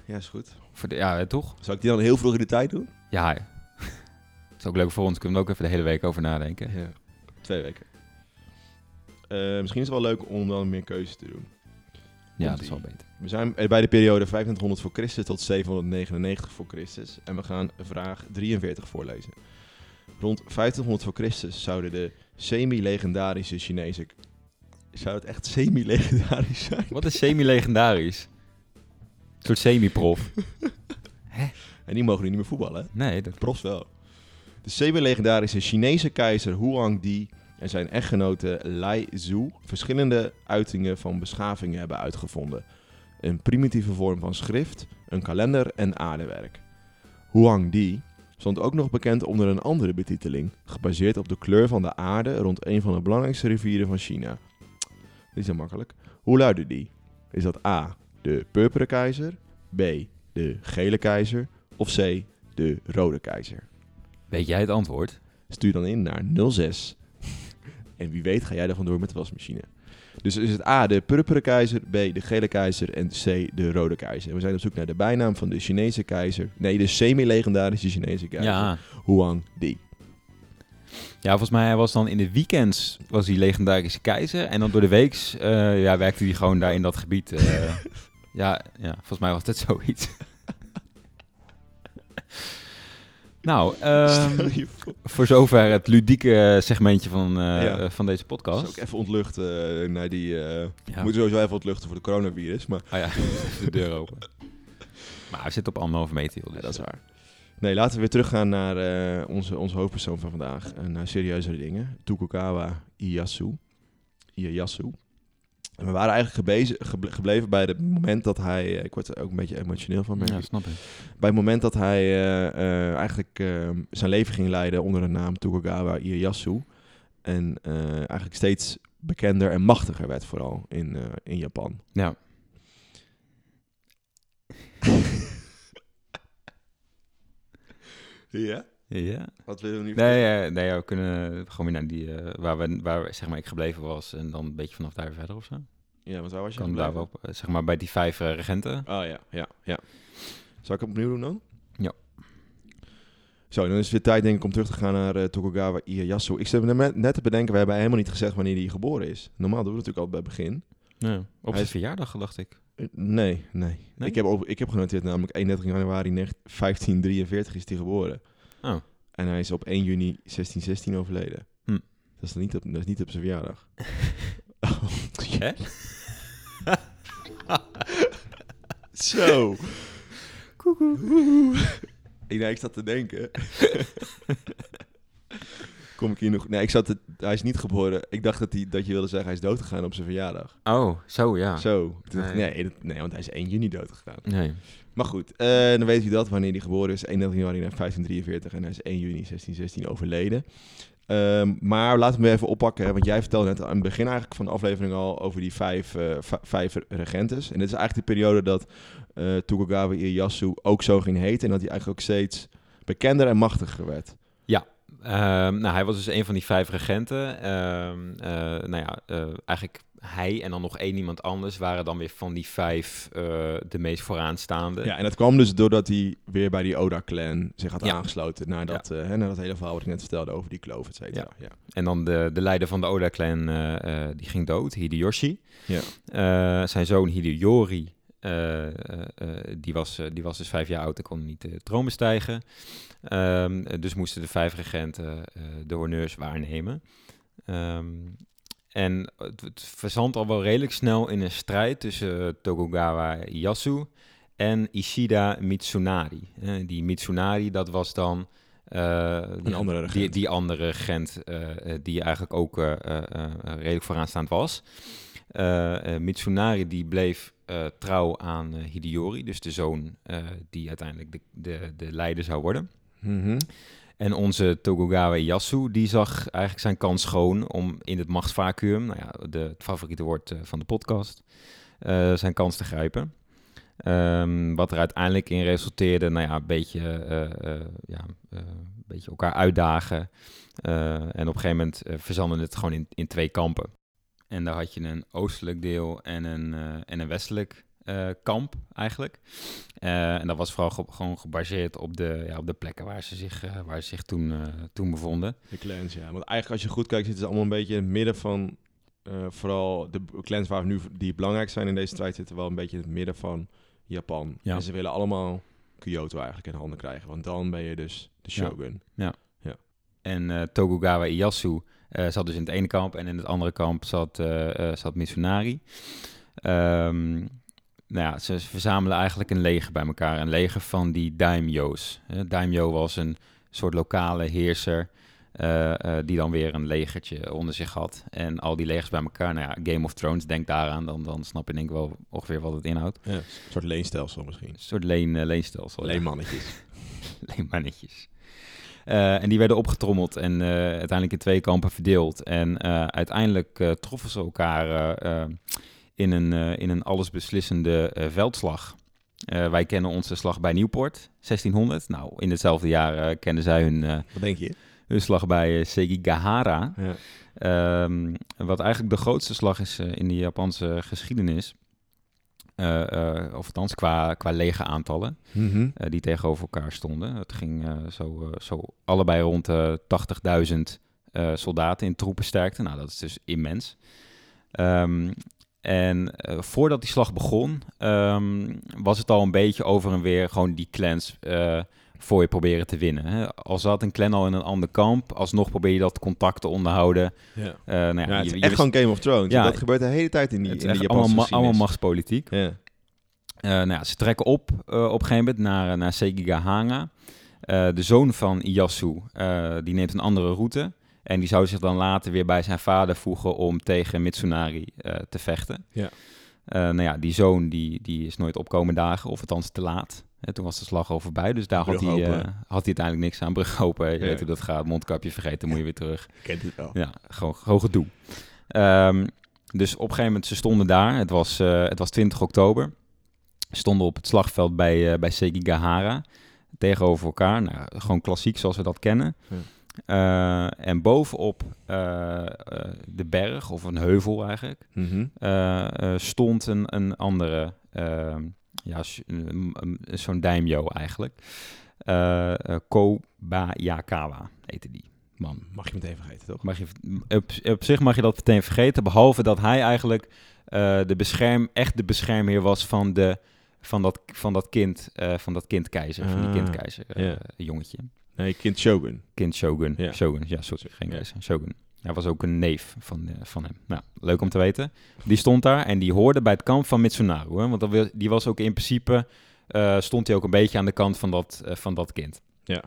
Ja, is goed. Voor de, ja, eh, toch? Zal ik die dan heel vroeg in de tijd doen? Ja. Dat is ook leuk voor ons. Kunnen we ook even de hele week over nadenken. Ja. Twee weken. Eh, misschien is het wel leuk om dan meer keuze te doen. Ja, dat is wel beter. We zijn bij de periode 2500 voor Christus tot 799 voor Christus. En we gaan vraag 43 voorlezen. Rond 1500 voor Christus zouden de semi-legendarische Chinese... Zou het echt semi-legendarisch zijn? Wat is semi-legendarisch? Een soort semi-prof. En die mogen nu niet meer voetballen, hè? Nee, dat Profs wel. De semi-legendarische Chinese keizer Huang Di en zijn echtgenote Lai Zhu verschillende uitingen van beschavingen hebben uitgevonden. Een primitieve vorm van schrift, een kalender en aardewerk. Huang Di stond ook nog bekend onder een andere betiteling, gebaseerd op de kleur van de aarde rond een van de belangrijkste rivieren van China. Die is makkelijk. Hoe luidde die? Is dat A, de purperen keizer, B, de gele keizer of C, de rode keizer? Weet jij het antwoord? Stuur dan in naar 06 En wie weet ga jij er vandoor met de wasmachine. Dus is het A, de purperen keizer, B, de gele keizer en C, de rode keizer. En we zijn op zoek naar de bijnaam van de Chinese keizer. Nee, de semi-legendarische Chinese keizer. Ja. Huang Di. ja, volgens mij hij was dan in de weekends was hij legendarische keizer. En dan door de weeks eh, ja, werkte hij gewoon daar in dat gebied. eh. ja, ja, volgens mij was dat zoiets. Nou, ehm, voor. zover het ludieke segmentje van, eh, Ja. van deze podcast. ook even ontluchten eh, naar die... eh Ja. Moeten sowieso even ontluchten voor de coronavirus, maar Oh ja, de deur open. Maar hij zit op anderhalve meter. joh, ja, dus, dat is waar. Nee, laten we weer teruggaan naar eh, onze, onze hoofdpersoon van vandaag. En naar serieuzere dingen. Tokugawa Ieyasu. Ieyasu. En we waren eigenlijk gebleven bij het moment dat hij... eh, ik word er ook een beetje emotioneel van, merk Ja, snap ik. Bij het moment dat hij eh, eh, eigenlijk eh, zijn leven ging leiden onder de naam Tokugawa Ieyasu. En eigenlijk steeds bekender en machtiger werd vooral in, in Japan. Ja. Ja? Ja. Wat willen we nu Nee, eh, nee, we kunnen gewoon weer naar die eh, waar, we, waar zeg maar, ik gebleven was en dan een beetje vanaf daar verder of zo. Ja, want waar was je? Kan daar wel, eh, zeg maar bij die vijf regenten. Oh ja, ja, ja. Zal ik het opnieuw doen dan? Ja. Zo, dan is het weer tijd denk ik om terug te gaan naar Tokugawa Ieyasu. Ik zit net- net te bedenken, we hebben helemaal niet gezegd wanneer hij geboren is. Normaal doen we het natuurlijk al bij het begin. Ja. Op zijn is- verjaardag, dacht ik. Nee, nee. Nee? Ik, heb ik heb genoteerd namelijk 31 januari 19- 1543 is hij geboren. Oh. En hij is op 1 juni 1616 overleden. Hm. Dat, is niet op, dat is niet op zijn verjaardag. Hè? Zo. ik, nee, ik zat te denken. Kom ik hier nog... Nee, ik zat te, hij is niet geboren. Ik dacht dat, hij, dat je wilde zeggen hij is dood gegaan op zijn verjaardag. Oh, zo ja. Zo. Nee. nee, dat- nee, want hij is 1 juni dood gegaan. Nee. Maar goed, eh, dan weet u dat wanneer hij geboren is. 31 januari 1543 en hij is 1 juni 1616 overleden. Ehm, maar laten we hem even oppakken, want jij vertelde net aan het begin eigenlijk van de aflevering al over die vijf, v- vijf regentes. En dit is eigenlijk de periode dat eh Tokugawa Ieyasu ook zo ging heten en dat hij eigenlijk ook steeds bekender en machtiger werd. Ehm, nou, hij was dus een van die vijf regenten. Ehm, eh, nou ja, eigenlijk hij en dan nog één iemand anders waren dan weer van die vijf eh, de meest vooraanstaande. Ja, en dat kwam dus doordat hij weer bij die Oda-clan zich had Ja. aangesloten naar dat, eh, hè, naar dat hele verhaal wat ik net vertelde over die kloof, et cetera. Ja. En dan de, de leider van de Oda-clan, eh, die ging dood, Hideyoshi. Ja. Zijn zoon Hideyori, die, was, die was dus vijf jaar oud en kon niet de troon bestijgen. Ehm, eh, dus moesten de vijf regenten de honneurs waarnemen. Ehm, en het, het verzandt al wel redelijk snel in een strijd tussen eh, Tokugawa Ieyasu en Ishida Mitsunari. Eh, die Mitsunari, dat was dan... eh, die, andere Die, die andere regent die eigenlijk ook redelijk vooraanstaand was. Mitsunari die bleef trouw aan Hideyori, dus de zoon die uiteindelijk de, de, de leider zou worden. Mhm. En onze Tokugawa Ieyasu, die zag eigenlijk zijn kans schoon om in het machtsvacuum, nou ja, de, het favoriete woord eh, van de podcast, eh, zijn kans te grijpen. Ehm, wat er uiteindelijk in resulteerde, nou ja, een beetje, eh, ja, een beetje elkaar uitdagen. En op een gegeven moment verzanden het gewoon in, in twee kampen. En daar had je een oostelijk deel en een, en een westelijk uh, kamp eigenlijk. Uh, en dat was vooral ge gewoon gebaseerd op de, ja, op de plekken waar ze zich, uh, waar ze zich toen, toen bevonden. De clans, ja. Want eigenlijk als je goed kijkt, zitten ze allemaal een beetje in het midden van... Vooral de clans waar nu die belangrijk zijn in deze strijd zitten wel een beetje in het midden van Japan. Ja. En ze willen allemaal Kyoto eigenlijk in handen krijgen. Want dan ben je dus de shogun. Ja. ja. ja. En Tokugawa Ieyasu zat dus in het ene kamp en in het andere kamp zat, zat Mitsunari. Um, nou ja, ze verzamelen eigenlijk een leger bij elkaar. Een leger van die daimyo's. Daimyo was een soort lokale heerser uh, uh, die dan weer een legertje onder zich had. En al die legers bij elkaar, nou ja, Game of Thrones, denk daaraan, dan, dan snap je denk ik wel ongeveer wat het inhoudt. Ja, een soort leenstelsel misschien. Een soort leen, uh, leenstelsel. Leenmannetjes. Ja. Leenmannetjes. En die werden opgetrommeld en uiteindelijk in twee kampen verdeeld. En uiteindelijk troffen ze elkaar in, een, in een allesbeslissende veldslag. wij kennen onze slag bij Nieuwpoort, 1600. Nou, in hetzelfde jaar kennen zij hun, Wat denk je? de slag bij Sekigahara. Ja. Ehm, wat eigenlijk de grootste slag is eh, in de Japanse geschiedenis. Eh, eh, of althans qua, qua lege aantallen Mhm. eh, die tegenover elkaar stonden. Het ging eh, zo, eh, zo allebei rond de 80.000 eh, soldaten in troepensterkte. Nou, dat is dus immens. Ehm, en eh, voordat die slag begon, ehm, was het al een beetje over en weer gewoon die clans eh, voor je proberen te winnen. Hè. Al zat een clan al in een ander kamp, alsnog probeer je dat contact te onderhouden. Ja. Eh, nou ja, Ja, het je- is echt gewoon Game of Thrones. Ja. dat gebeurt de hele tijd in die, het in die Japanse allemaal, ma- allemaal machtspolitiek. Ja. Nou ja, ze trekken op op een gegeven moment naar, naar Sekigahara. De zoon van Iyasu, die neemt een andere route. En die zou zich dan later weer bij zijn vader voegen om tegen Mitsunari eh, te vechten. Ja. Eh, nou ja, die zoon die, die is nooit opkomen dagen, of althans te laat. En toen was de slag al voorbij, dus daar had hij, eh, had hij uiteindelijk niks aan. Brug open, je Ja. weet hoe dat gaat. Mondkapje vergeten, moet je weer terug. Ik ken het wel. Ja, gewoon, gewoon gedoe. Ehm, dus op een gegeven moment, ze stonden daar. Het was, het was 20 oktober. Stonden op het slagveld bij, bij Sekigahara. Tegenover elkaar. Nou, gewoon klassiek zoals we dat kennen. Ja. Eh, en bovenop eh, eh, de berg, of een heuvel eigenlijk, Mhm. stond een, een andere, ja, zo'n daimyo eigenlijk. Kobayakawa heette die man. Mag je meteen vergeten, toch? Mag je, op, op zich mag je dat meteen vergeten, behalve dat hij eigenlijk de bescherm, echt de beschermheer was van, de, van, dat, van dat kind, eh, van dat kindkeizer, van die Ah, kindkeizer, ja. jongetje. Nee, kind Shogun. Kind Shogun, Ja. Shogun, ja, sorry, geen Ja. Shogun. Hij was ook een neef van, eh, van hem. Nou, leuk om te weten. Die stond daar en die hoorde bij het kamp van Mitsunaru, hè, want dat die was ook in principe, eh, stond hij ook een beetje aan de kant van dat, eh, van dat kind. Ja.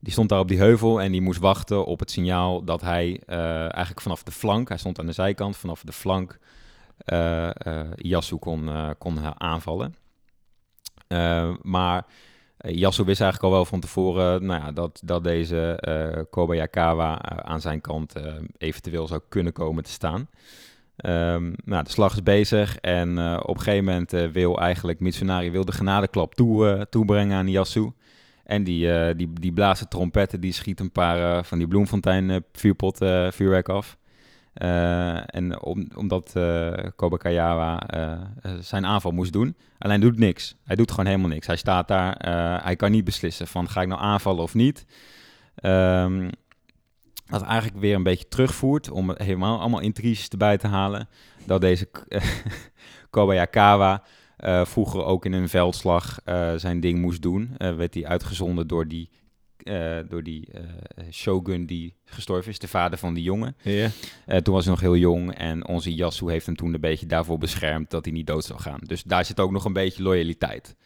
Die stond daar op die heuvel en die moest wachten op het signaal dat hij eigenlijk vanaf de flank, hij stond aan de zijkant, vanaf de flank Yasu kon, kon aanvallen. Maar Yasu wist eigenlijk al wel van tevoren nou ja, dat, dat deze eh Kobayakawa eh, aan zijn kant eh, eventueel zou kunnen komen te staan. Ehm, nou, de slag is bezig en eh, op een gegeven moment eh, wil eigenlijk Mitsunari wil de genadeklap toe, eh, toebrengen aan Yasu. En die, eh, die, die blaast trompetten, die schiet een paar eh, van die bloemfontein eh, vuurpot eh, vuurwerk af. Eh, en om, omdat eh, zijn aanval moest doen. Alleen doet niks. Hij doet gewoon helemaal niks. Hij staat daar. hij kan niet beslissen van ga ik nou aanvallen of niet. Ehm wat eigenlijk weer een beetje terugvoert om helemaal allemaal intriges erbij te halen. Dat deze Kobayakawa vroeger ook in een veldslag zijn ding moest doen. Werd hij uitgezonden door die, eh, door die eh, shogun die gestorven is, de vader van die jongen. Toen was hij nog heel jong en onze Yasu heeft hem toen een beetje daarvoor beschermd dat hij niet dood zou gaan. Dus daar zit ook nog een beetje loyaliteit.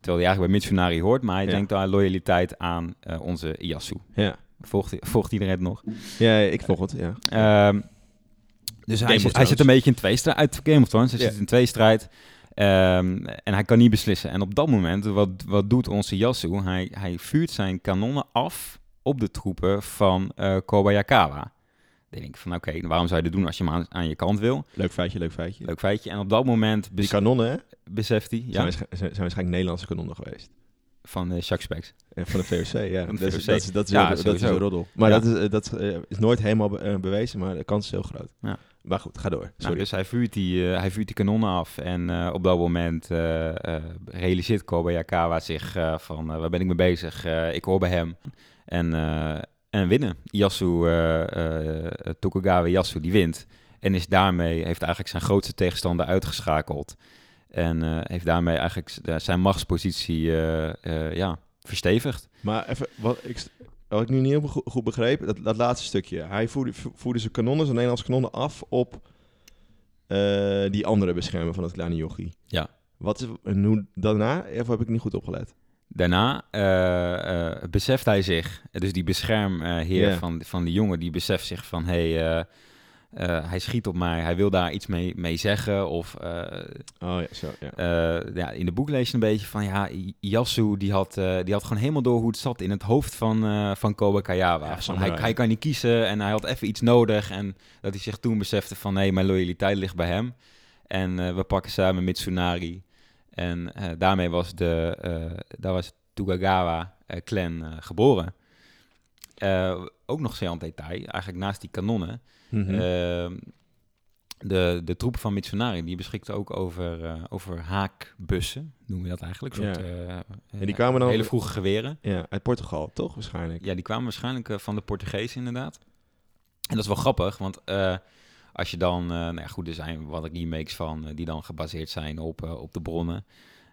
Terwijl hij eigenlijk bij Mitsunari hoort, maar hij denkt aan loyaliteit aan onze Yasu. Volgt, volgt iedereen het nog? ja, ik volg het, ja. Ehm, dus hij, zit, hij zit een beetje in twee strijd. Uit Game of Thrones. Hij zit in twee strijd. Ehm, en hij kan niet beslissen. En op dat moment, wat, wat doet onze Yasu? Hij, hij vuurt zijn kanonnen af op de troepen van eh Kobayakawa. Dan denk ik van, oké, waarom zou je dat doen als je hem aan, aan je kant wil? Leuk feitje, leuk feitje. Leuk feitje. En op dat moment Die kanonnen, hè? beseft hij, Zijn, ja, waarsch- zijn, zijn waarschijnlijk Nederlandse kanonnen geweest. van uh, Jacques Spex. En van de VOC, ja. Van de dat, is, dat, is, dat, is, Ja, wel- dat is een roddel. Maar Ja. dat, is, eh, dat eh, is nooit helemaal be- eh, bewezen, maar de kans is heel groot. Ja. Maar goed, ga door. Nou, dus hij vuurt, die, eh, hij vuurt die kanonnen af. En eh, op dat moment eh, realiseert Kobayakawa zich van... waar ben ik mee bezig? Ik hoor bij hem. En, en winnen. Yasu, Tokugawa Yasu, die wint. En is daarmee, heeft eigenlijk zijn grootste tegenstander uitgeschakeld. En heeft daarmee eigenlijk zijn machtspositie ja, verstevigd. Maar even, wat ik, wat ik nu niet helemaal goed, begreep, dat, dat laatste stukje. Hij voerde, vo- voerde zijn kanonnen, zijn Nederlandse kanonnen af op eh, die andere beschermer van het kleine jochie. Ja. Wat is, en hoe daarna, of heb ik niet goed opgelet? Daarna eh, eh, beseft hij zich, dus die beschermheer Ja. van, van die jongen, die beseft zich van, hé, hey, eh, hij schiet op mij, hij wil daar iets mee, mee zeggen. Of eh, Oh ja, zo, ja. eh, ja, in de boek lees je een beetje van, ja, Yasu, die had, die had gewoon helemaal door hoe het zat in het hoofd van, van. Ja, van, samurai. hij, hij kan niet kiezen en hij had even iets nodig. En dat hij zich toen besefte van, nee, mijn loyaliteit ligt bij hem. En we pakken samen Mitsunari. En daarmee was de, daar was Tugagawa clan geboren. Ook nog zeer aan detail, eigenlijk naast die kanonnen. Mhm. Ehm, de, de troepen van Mitsunari, die beschikten ook over, eh, over haakbussen, noemen we dat eigenlijk. Ja. soort, eh, En die kwamen dan- Hele vroege geweren. ja, uit Portugal, toch waarschijnlijk? Ja, die kwamen waarschijnlijk eh, van de Portugezen inderdaad. En dat is wel grappig, want eh, als je dan... eh, nou ja, goed, er zijn wat remakes van eh, die dan gebaseerd zijn op, eh, op de bronnen.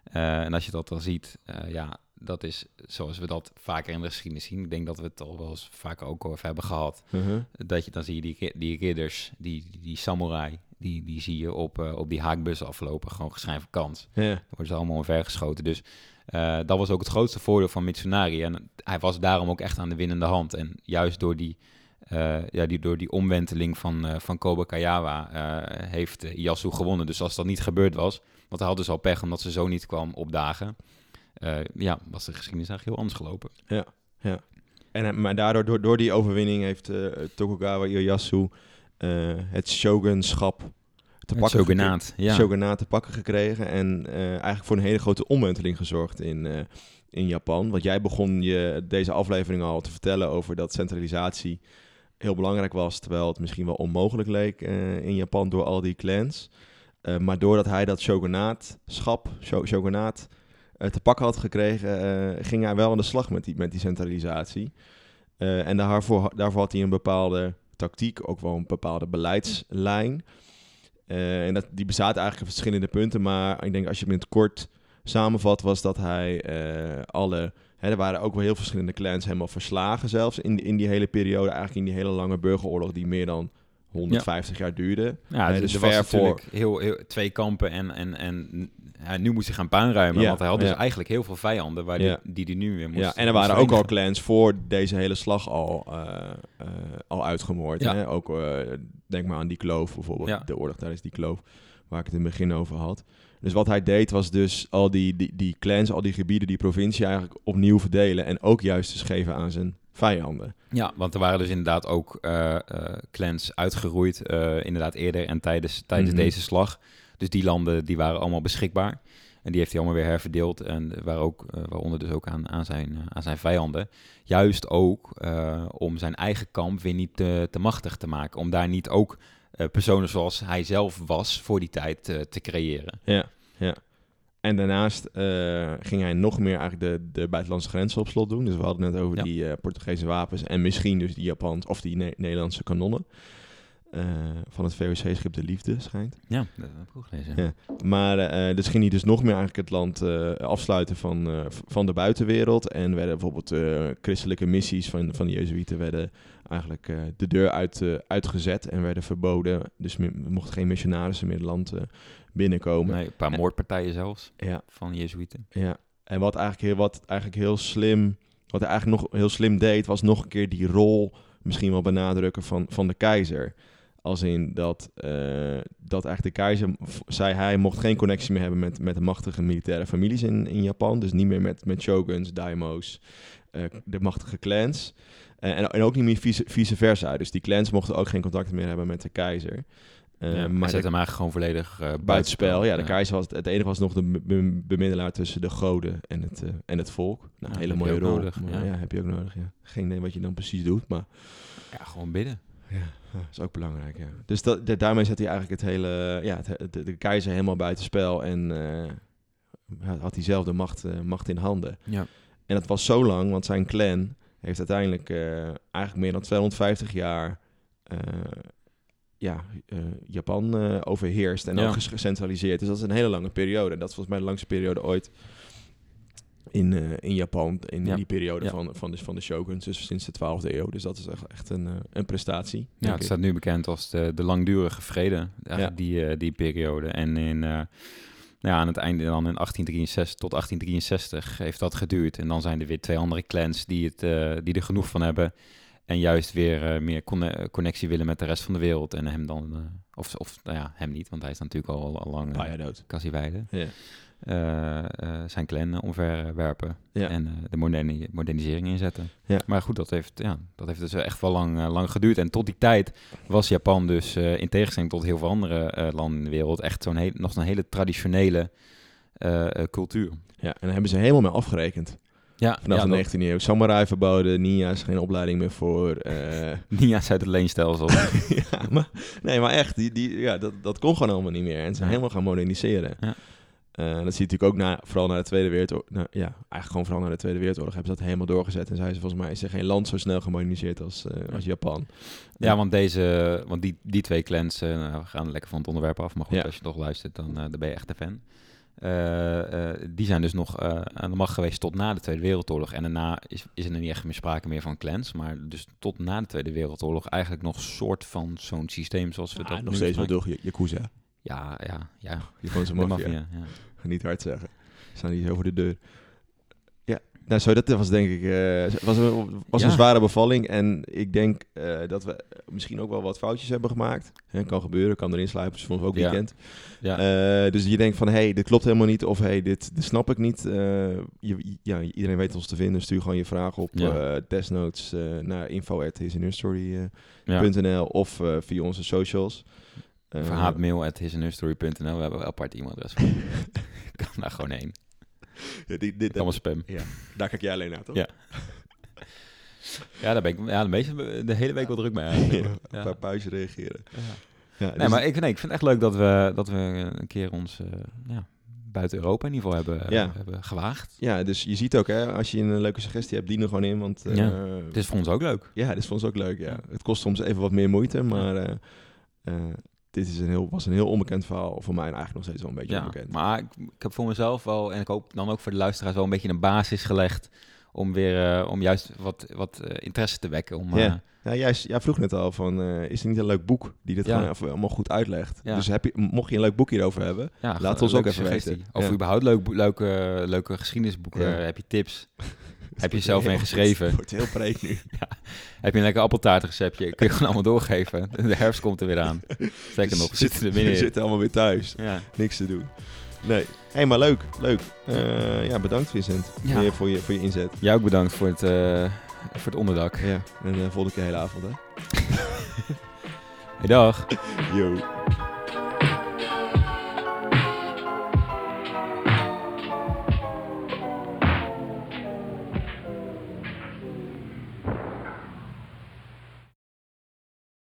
Eh, en als je dat dan ziet, eh, ja, dat is zoals we dat vaker in de geschiedenis zien. Ik denk dat we het al wel eens vaker ook over hebben gehad. Mhm. Dat je dan zie je die, die ridders, die, die, samurai, die, die zie je op, eh, op die haakbussen aflopen. Gewoon geschreven kans. Ja. Dan worden ze allemaal omvergeschoten. Dus eh, dat was ook het grootste voordeel van Mitsunari. En hij was daarom ook echt aan de winnende hand. En juist door die, eh, ja, die, door die omwenteling van, van Kobe-Kayawa eh, heeft Yasu gewonnen. Dus als dat niet gebeurd was, want hij had dus al pech omdat ze zo niet kwam opdagen. Eh, ja, was de geschiedenis eigenlijk heel anders gelopen. En, hij- maar daardoor, door, door die overwinning heeft eh, Tokugawa Ieyasu eh, het shogunschap te Het pakken shogunaat, ja. shogunaat te pakken gekregen. En eh, eigenlijk voor een hele grote omwenteling gezorgd in, eh, in Japan. Want jij begon je deze aflevering al te vertellen over dat centralisatie heel belangrijk was. Terwijl het misschien wel onmogelijk leek eh, in Japan door al die clans. Eh, maar doordat hij dat shogunaatschap, sho- shogunaat, eh, te pakken had gekregen, eh, ging hij wel aan de slag met die, met die centralisatie. Eh, en daarvoor, daarvoor had hij een bepaalde tactiek, ook wel een bepaalde beleidslijn. Eh, en dat, die bestaat eigenlijk uit verschillende punten, maar ik denk als je het in het kort samenvat, was dat hij eh, alle... Er waren ook wel heel verschillende clans helemaal verslagen zelfs in, in die hele periode, eigenlijk in die hele lange burgeroorlog die meer dan 150 jaar duurde. Ja, dus dus er was voor- heel, heel, twee kampen en, en, en ja, nu moest hij gaan puinruimen, Ja, want hij had dus eigenlijk heel veel vijanden waar die, die hij nu weer moest Ja, en er waren ook al clans voor deze hele slag al, eh, eh, al uitgemoord. Ja. Hè? Ook, denk maar aan die kloof bijvoorbeeld, Ja. de oorlog tijdens die kloof, waar ik het in het begin over had. Dus wat hij deed was dus al die, die, die clans, al die gebieden, die provincie eigenlijk opnieuw verdelen. En ook juist dus geven aan zijn vijanden. Ja, want er waren dus inderdaad ook eh, clans uitgeroeid, eh, inderdaad eerder en tijdens, tijdens Mhm. deze slag. Dus die landen die waren allemaal beschikbaar. En die heeft hij allemaal weer herverdeeld. En waar ook, waaronder dus ook aan, aan, zijn, aan zijn vijanden. Juist ook om zijn eigen kamp weer niet te, te machtig te maken. Om daar niet ook personen zoals hij zelf was voor die tijd te creëren. Ja, ja. En daarnaast eh, ging hij nog meer eigenlijk de, de buitenlandse grenzen op slot doen. Dus we hadden het net over Ja. die eh, Portugese wapens en misschien dus die Japans of die Ne- Nederlandse kanonnen. Eh, van het VOC-schip De Liefde, schijnt. Ja, dat heb ik ook gelezen. Ja. Maar dus ging hij dus nog meer eigenlijk het land afsluiten van, van de buitenwereld. En werden bijvoorbeeld christelijke missies van, van de Jezuïeten werden eigenlijk eh, de deur uit, eh, uitgezet en werden verboden. Dus er mochten geen missionarissen meer het land eh, binnenkomen. Nee, een paar moordpartijen zelfs Ja, van Jezuïeten. ja. En wat eigenlijk, heel, wat eigenlijk heel slim, wat hij eigenlijk nog heel slim deed, was nog een keer die rol misschien wel benadrukken van, van de keizer. Als in dat, dat eigenlijk de keizer, zei hij, mocht geen connectie meer hebben met, met de machtige militaire families in, in Japan. Dus niet meer met, met shoguns, daimo's, de machtige clans. En, en ook niet meer vice, vice versa. Dus die clans mochten ook geen contact meer hebben met de keizer. Ja, maar zet de- hem eigenlijk gewoon volledig uh, buitenspel. Ja, de keizer was het enige was nog de be- be- bemiddelaar tussen de goden en het, eh, en het volk. Nou, Ja, hele mooie rol. nodig, Maar ja. ja. heb je ook nodig. Ja. Geen idee wat je dan precies doet, maar Ja, gewoon bidden. ja, dat is ook belangrijk. Ja. Dus dat, daarmee zet hij eigenlijk het hele, ja, het, de, de keizer helemaal buitenspel en had- hij zelf de macht, macht in handen. Ja. En dat was zo lang, want zijn clan heeft uiteindelijk eh, eigenlijk meer dan 250 jaar eh, ja, eh, Japan overheerst en Ja. ook gecentraliseerd. Dus dat is een hele lange periode. En dat is volgens mij de langste periode ooit in, in Japan, in Ja. die periode Ja. van, van, de, van de shoguns, dus sinds de 12e eeuw. Dus dat is echt, echt een, een prestatie. Ja, het ik. staat nu bekend als de, de langdurige vrede, die, die periode. En in, nou ja, aan het einde dan in 1863 tot 1863 heeft dat geduurd. En dan zijn er weer twee andere clans die, het, eh, die er genoeg van hebben. En juist weer eh, meer conne- connectie willen met de rest van de wereld. En hem dan, eh, of, of nou ja, hem niet, want hij is natuurlijk al, al lang uh, dood. Cassieweide. Ja. Eh, eh, zijn clan omverwerpen Ja. en eh, de moderni- modernisering inzetten. Ja. Maar goed, dat heeft, ja, dat heeft dus echt wel lang, lang geduurd. En tot die tijd was Japan dus, in tegenstelling tot heel veel andere landen in de wereld, echt zo'n heel, nog een hele traditionele cultuur. Ja, en daar hebben ze helemaal mee afgerekend. Ja, Vanaf ja, de 19e eeuw. Samurai verboden, Nia is geen opleiding meer voor. eh, Nia's uit het leenstelsel. ja, maar, nee, maar echt, die, die, ja, dat, dat kon gewoon allemaal niet meer. En ze zijn Ja. helemaal gaan moderniseren. Ja. Eh, dat zie je natuurlijk ook na, vooral na de Tweede Wereldoorlog. Nou, ja, eigenlijk gewoon vooral na de Tweede Wereldoorlog hebben ze dat helemaal doorgezet. En zeiden ze volgens mij is er geen land zo snel gemoderniseerd als, eh, als Japan. Ja, want, deze, want die, die twee clans, eh, nou, we gaan lekker van het onderwerp af. Maar goed, Ja. als je toch luistert, dan, dan ben je echt een fan. Die zijn dus nog aan de macht geweest tot na de Tweede Wereldoorlog. En daarna is, is er niet echt meer sprake meer van clans. Maar dus tot na de Tweede Wereldoorlog eigenlijk nog soort van zo'n systeem zoals we Ah, dat nog nu steeds wel door Yakuza. Ja, ja, ja. Japanse maffia. ja. Niet hard zeggen. Ze staan niet over de deur. Ja, nou zo, dat was denk ik eh, was een, was een zware bevalling. En ik denk eh, dat we misschien ook wel wat foutjes hebben gemaakt. Hè, kan gebeuren, kan erin sluipen. Voor ons ook weekend. Ja. Eh, dus je denkt van, hé, hey, dit klopt helemaal niet. Of hé, hey, dit, dit snap ik niet. Je, ja, iedereen weet ons te vinden. Stuur gewoon je vraag op Ja. desnotes eh, naar info.hisinherstory.nl ja. of via onze socials. Eh, hisanhistory.nl. We hebben een apart e-mailadres. kan daar gewoon heen. ja, die, dit, Allemaal spam. ja, daar kijk jij alleen naar, toch? Ja. Ja, daar ben ik ja, de, meeste, de hele week wel druk mee Ja, een paar pauze reageren. Ja, Nee, dus- maar ik, nee, ik vind het echt leuk dat we, dat we een keer ons eh, ja, buiten Europa in ieder geval hebben, Ja. hebben gewaagd. ja, dus je ziet ook, hè, als je een leuke suggestie hebt, dien er gewoon in. Want eh, Ja. Het is voor ons ook leuk. ja, dit is voor ons ook leuk. Ja. Het kost soms even wat meer moeite, maar eh, eh, dit is een heel, was een heel onbekend verhaal. Voor mij eigenlijk nog steeds wel een beetje Ja, onbekend. maar ik, ik heb voor mezelf wel, en ik hoop dan ook voor de luisteraars, wel een beetje een basis gelegd om weer, eh, om juist wat, wat eh, interesse te wekken. Om, Ja. eh, Ja, jij, jij vroeg net al van, is er niet een leuk boek die dit Ja. gewoon allemaal goed uitlegt? Ja. Dus heb je, mocht je een leuk boek hierover hebben, ja, Laat ons ook even suggestie. weten. Of überhaupt leuk, leuke, leuke geschiedenisboeken. Heb je tips? Heb je zelf mee geschreven? Het wordt heel breed nu. Heb je een lekker appeltaartreceptje? Kun je gewoon allemaal doorgeven. De herfst komt er weer aan. Zeker nog, we zitten er We zitten allemaal weer thuis. Ja. Niks te doen. Nee. Hé, hey, maar leuk. Leuk. Eh, ja, bedankt Vincent Ja. voor, je, voor, je, voor je inzet. Jij ook bedankt voor het, eh, voor het onderdak. Ja. En uh, volgende keer hele avond, hè. Hey, dag. Yo.